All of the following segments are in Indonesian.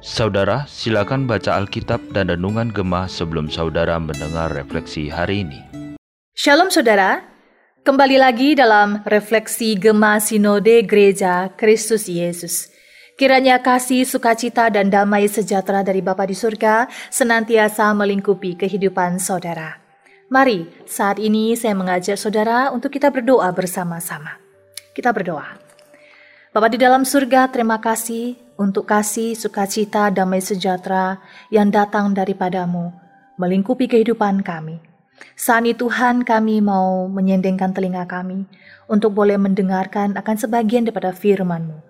Saudara, silakan baca Alkitab dan Renungan Gemah sebelum saudara mendengar refleksi hari ini. Shalom saudara, kembali lagi dalam refleksi Gemah Sinode Gereja Kristus Yesus. Kiranya kasih, sukacita, dan damai sejahtera dari Bapa di surga senantiasa melingkupi kehidupan saudara. Mari, saat ini saya mengajak saudara untuk kita berdoa bersama-sama. Kita berdoa. Bapa di dalam surga, terima kasih untuk kasih, sukacita, damai sejahtera yang datang daripadamu, melingkupi kehidupan kami. Saat ini Tuhan kami mau menyendengkan telinga kami untuk boleh mendengarkan akan sebagian daripada firman-Mu.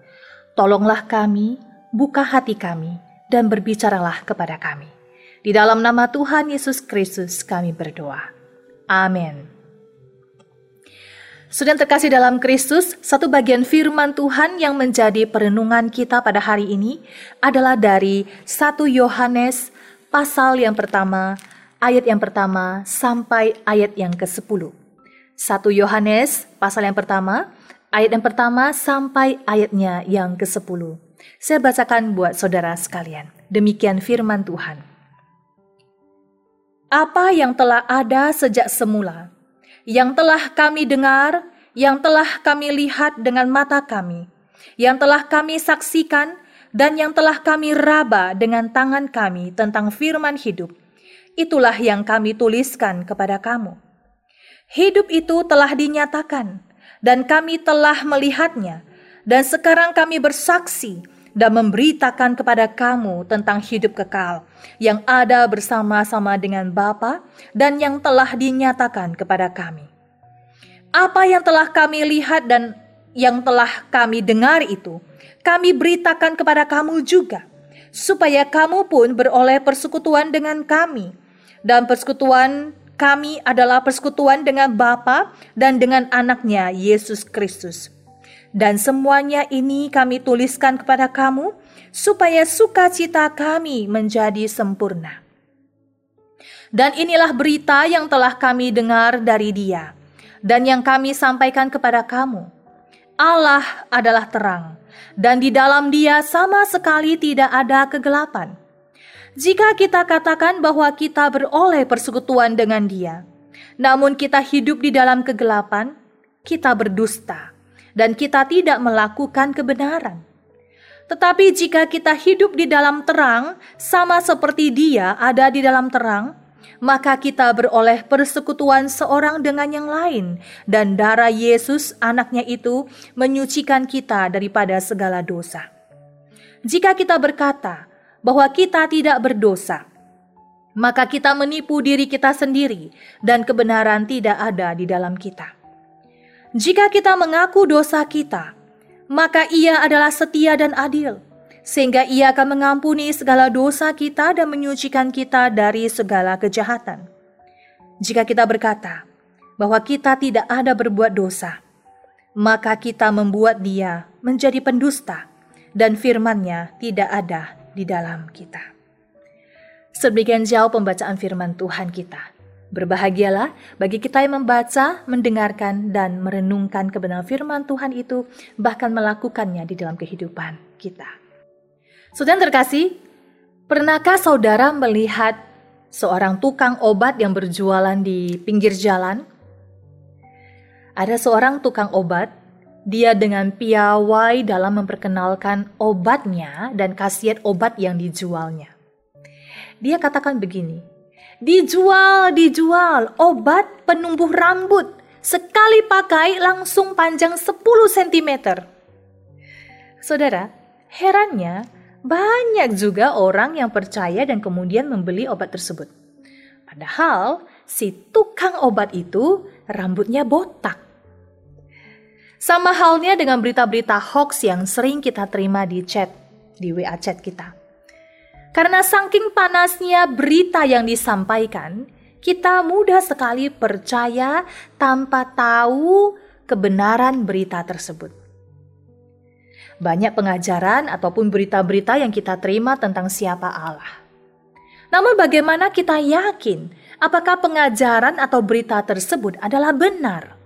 Tolonglah kami, buka hati kami, dan berbicaralah kepada kami. Di dalam nama Tuhan Yesus Kristus kami berdoa. Amin. Sudah terkasih dalam Kristus, satu bagian firman Tuhan yang menjadi perenungan kita pada hari ini adalah dari 1 Yohanes pasal yang pertama, ayat yang pertama sampai ayat yang ke-10. 1 Yohanes pasal yang pertama, ayat yang pertama sampai ayatnya yang ke-10. Saya bacakan buat saudara sekalian. Demikian firman Tuhan. Apa yang telah ada sejak semula, yang telah kami dengar, yang telah kami lihat dengan mata kami, yang telah kami saksikan, dan yang telah kami raba dengan tangan kami tentang firman hidup. Itulah yang kami tuliskan kepada kamu. Hidup itu telah dinyatakan, dan kami telah melihatnya, dan sekarang kami bersaksi dan memberitakan kepada kamu tentang hidup kekal yang ada bersama-sama dengan Bapa dan yang telah dinyatakan kepada kami. Apa yang telah kami lihat dan yang telah kami dengar itu, kami beritakan kepada kamu juga, supaya kamu pun beroleh persekutuan dengan kami. Dan persekutuan kami adalah persekutuan dengan Bapa dan dengan anaknya Yesus Kristus. Dan semuanya ini kami tuliskan kepada kamu, supaya sukacita kami menjadi sempurna. Dan inilah berita yang telah kami dengar dari dia, dan yang kami sampaikan kepada kamu. Allah adalah terang, dan di dalam dia sama sekali tidak ada kegelapan. Jika kita katakan bahwa kita beroleh persekutuan dengan dia, namun kita hidup di dalam kegelapan, kita berdusta dan kita tidak melakukan kebenaran. Tetapi jika kita hidup di dalam terang, sama seperti Dia ada di dalam terang, maka kita beroleh persekutuan seorang dengan yang lain, dan darah Yesus, anaknya itu, menyucikan kita daripada segala dosa. Jika kita berkata bahwa kita tidak berdosa, maka kita menipu diri kita sendiri, dan kebenaran tidak ada di dalam kita. Jika kita mengaku dosa kita, maka Ia adalah setia dan adil, sehingga Ia akan mengampuni segala dosa kita dan menyucikan kita dari segala kejahatan. Jika kita berkata bahwa kita tidak ada berbuat dosa, maka kita membuat Dia menjadi pendusta, dan firman-Nya tidak ada di dalam kita. Sebagian jauh pembacaan firman Tuhan kita. Berbahagialah bagi kita yang membaca, mendengarkan, dan merenungkan kebenaran firman Tuhan itu, bahkan melakukannya di dalam kehidupan kita. Saudara terkasih, pernahkah saudara melihat seorang tukang obat yang berjualan di pinggir jalan? Ada seorang tukang obat dia dengan piawai dalam memperkenalkan obatnya dan khasiat obat yang dijualnya. Dia katakan begini, dijual, dijual obat penumbuh rambut, sekali pakai langsung panjang 10 cm. Saudara, herannya banyak juga orang yang percaya dan kemudian membeli obat tersebut. Padahal si tukang obat itu rambutnya botak sama halnya dengan berita-berita hoax yang sering kita terima di chat, di WA chat kita. Karena saking panasnya berita yang disampaikan, kita mudah sekali percaya tanpa tahu kebenaran berita tersebut. Banyak pengajaran ataupun berita-berita yang kita terima tentang siapa Allah. Namun bagaimana kita yakin apakah pengajaran atau berita tersebut adalah benar?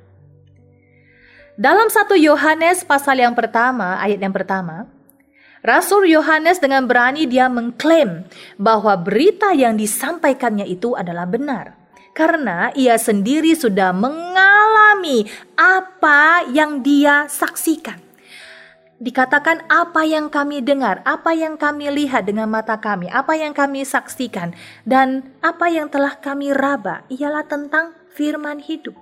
Dalam satu Yohanes pasal yang pertama, ayat yang pertama, Rasul Yohanes dengan berani dia mengklaim bahwa berita yang disampaikannya itu adalah benar. Karena ia sendiri sudah mengalami apa yang dia saksikan. Dikatakan apa yang kami dengar, apa yang kami lihat dengan mata kami, apa yang kami saksikan, dan apa yang telah kami raba ialah tentang firman hidup.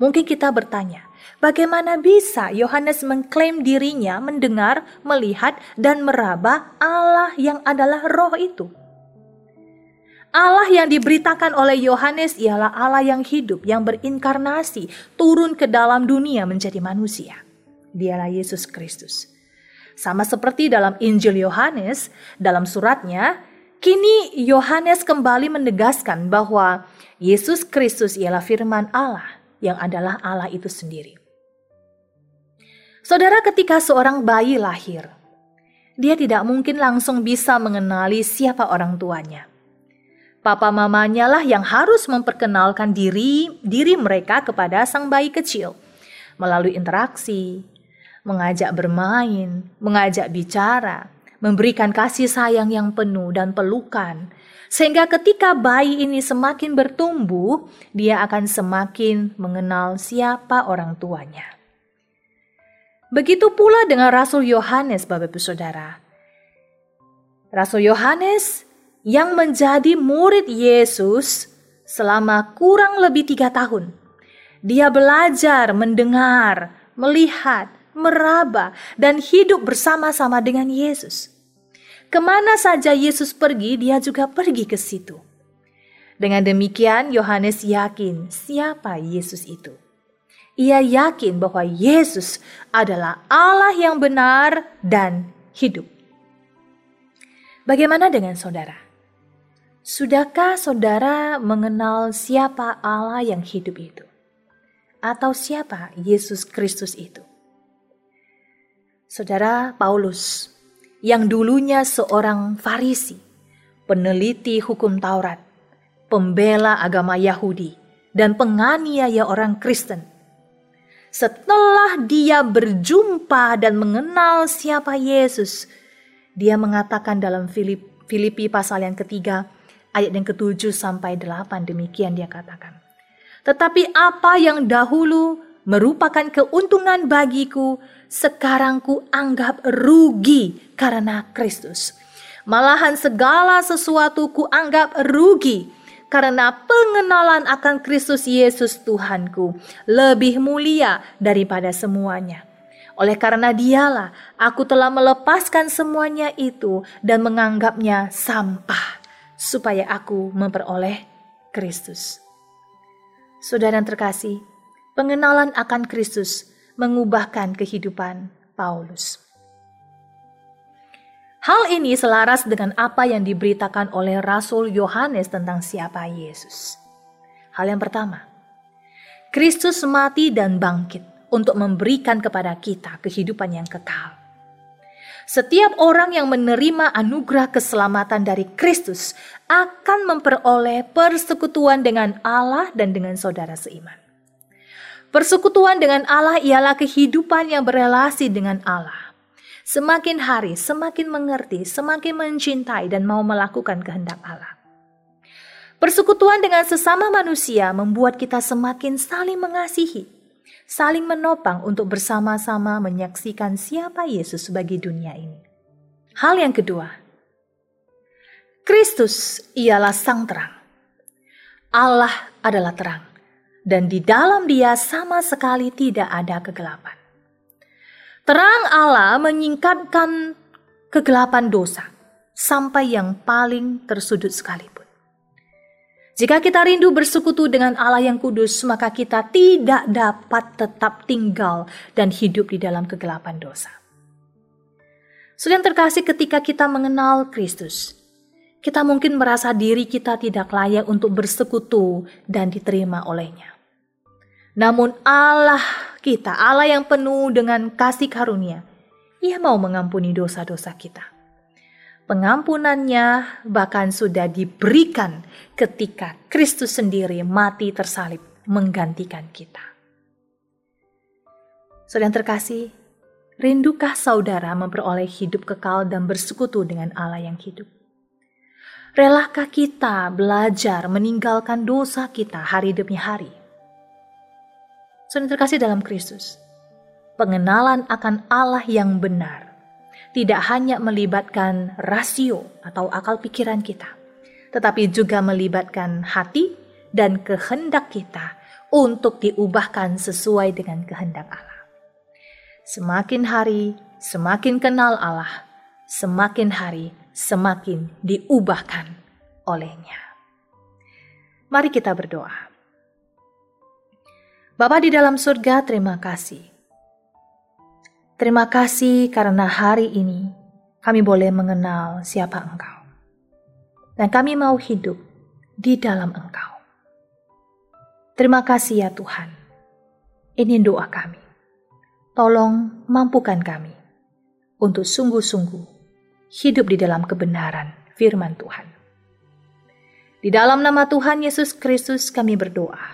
Mungkin kita bertanya, bagaimana bisa Yohanes mengklaim dirinya mendengar, melihat, dan meraba Allah yang adalah roh itu? Allah yang diberitakan oleh Yohanes ialah Allah yang hidup, yang berinkarnasi, turun ke dalam dunia menjadi manusia. Dialah Yesus Kristus. Sama seperti dalam Injil Yohanes, dalam suratnya, kini Yohanes kembali menegaskan bahwa Yesus Kristus ialah firman Allah yang adalah Allah itu sendiri. Saudara, ketika seorang bayi lahir, dia tidak mungkin langsung bisa mengenali siapa orang tuanya. Papa mamanya lah yang harus memperkenalkan diri diri mereka kepada sang bayi kecil melalui interaksi, mengajak bermain, mengajak bicara, memberikan kasih sayang yang penuh dan pelukan, sehingga ketika bayi ini semakin bertumbuh, dia akan semakin mengenal siapa orang tuanya. Begitu pula dengan Rasul Yohanes, Bapak Ibu Saudara. Rasul Yohanes yang menjadi murid Yesus selama kurang lebih tiga tahun. Dia belajar mendengar, melihat, meraba, dan hidup bersama-sama dengan Yesus. Ke mana saja Yesus pergi, dia juga pergi ke situ. Dengan demikian, Yohanes yakin siapa Yesus itu. Ia yakin bahwa Yesus adalah Allah yang benar dan hidup. Bagaimana dengan saudara? Sudahkah saudara mengenal siapa Allah yang hidup itu? Atau siapa Yesus Kristus itu? Saudara Paulus yang dulunya seorang Farisi, peneliti hukum Taurat, pembela agama Yahudi, dan penganiaya orang Kristen. Setelah dia berjumpa dan mengenal siapa Yesus, dia mengatakan dalam Filip, Filipi pasal yang ketiga, ayat yang ketujuh sampai delapan demikian dia katakan. Tetapi apa yang dahulu merupakan keuntungan bagiku, sekarang ku anggap rugi karena Kristus. Malahan segala sesuatu ku anggap rugi karena pengenalan akan Kristus Yesus Tuhanku lebih mulia daripada semuanya. Oleh karena dialah aku telah melepaskan semuanya itu dan menganggapnya sampah supaya aku memperoleh Kristus. Saudara yang terkasih, pengenalan akan Kristus mengubahkan kehidupan Paulus. Hal ini selaras dengan apa yang diberitakan oleh Rasul Yohanes tentang siapa Yesus. Hal yang pertama, Kristus mati dan bangkit untuk memberikan kepada kita kehidupan yang kekal. Setiap orang yang menerima anugerah keselamatan dari Kristus akan memperoleh persekutuan dengan Allah dan dengan saudara seiman. Persekutuan dengan Allah ialah kehidupan yang berelasi dengan Allah. Semakin hari, semakin mengerti, semakin mencintai, dan mau melakukan kehendak Allah. Persekutuan dengan sesama manusia membuat kita semakin saling mengasihi, saling menopang untuk bersama-sama menyaksikan siapa Yesus bagi dunia ini. Hal yang kedua, Kristus ialah sang terang. Allah adalah terang dan di dalam dia sama sekali tidak ada kegelapan. Terang Allah menyingkapkan kegelapan dosa sampai yang paling tersudut sekalipun. Jika kita rindu bersekutu dengan Allah yang kudus, maka kita tidak dapat tetap tinggal dan hidup di dalam kegelapan dosa. Sudah terkasih ketika kita mengenal Kristus, kita mungkin merasa diri kita tidak layak untuk bersekutu dan diterima olehnya. Namun Allah kita, Allah yang penuh dengan kasih karunia, ia mau mengampuni dosa-dosa kita. Pengampunannya bahkan sudah diberikan ketika Kristus sendiri mati tersalib menggantikan kita. Saudara yang terkasih, Rindukah saudara memperoleh hidup kekal dan bersekutu dengan Allah yang hidup? Relakah kita belajar meninggalkan dosa kita hari demi hari? Saudara terkasih dalam Kristus, pengenalan akan Allah yang benar tidak hanya melibatkan rasio atau akal pikiran kita, tetapi juga melibatkan hati dan kehendak kita untuk diubahkan sesuai dengan kehendak Allah. Semakin hari, semakin kenal Allah, semakin hari, semakin diubahkan olehnya. Mari kita berdoa. Bapa di dalam surga, terima kasih. Terima kasih karena hari ini kami boleh mengenal siapa Engkau. Dan kami mau hidup di dalam Engkau. Terima kasih ya Tuhan. Ini doa kami tolong mampukan kami untuk sungguh-sungguh hidup di dalam kebenaran firman Tuhan. Di dalam nama Tuhan Yesus Kristus kami berdoa.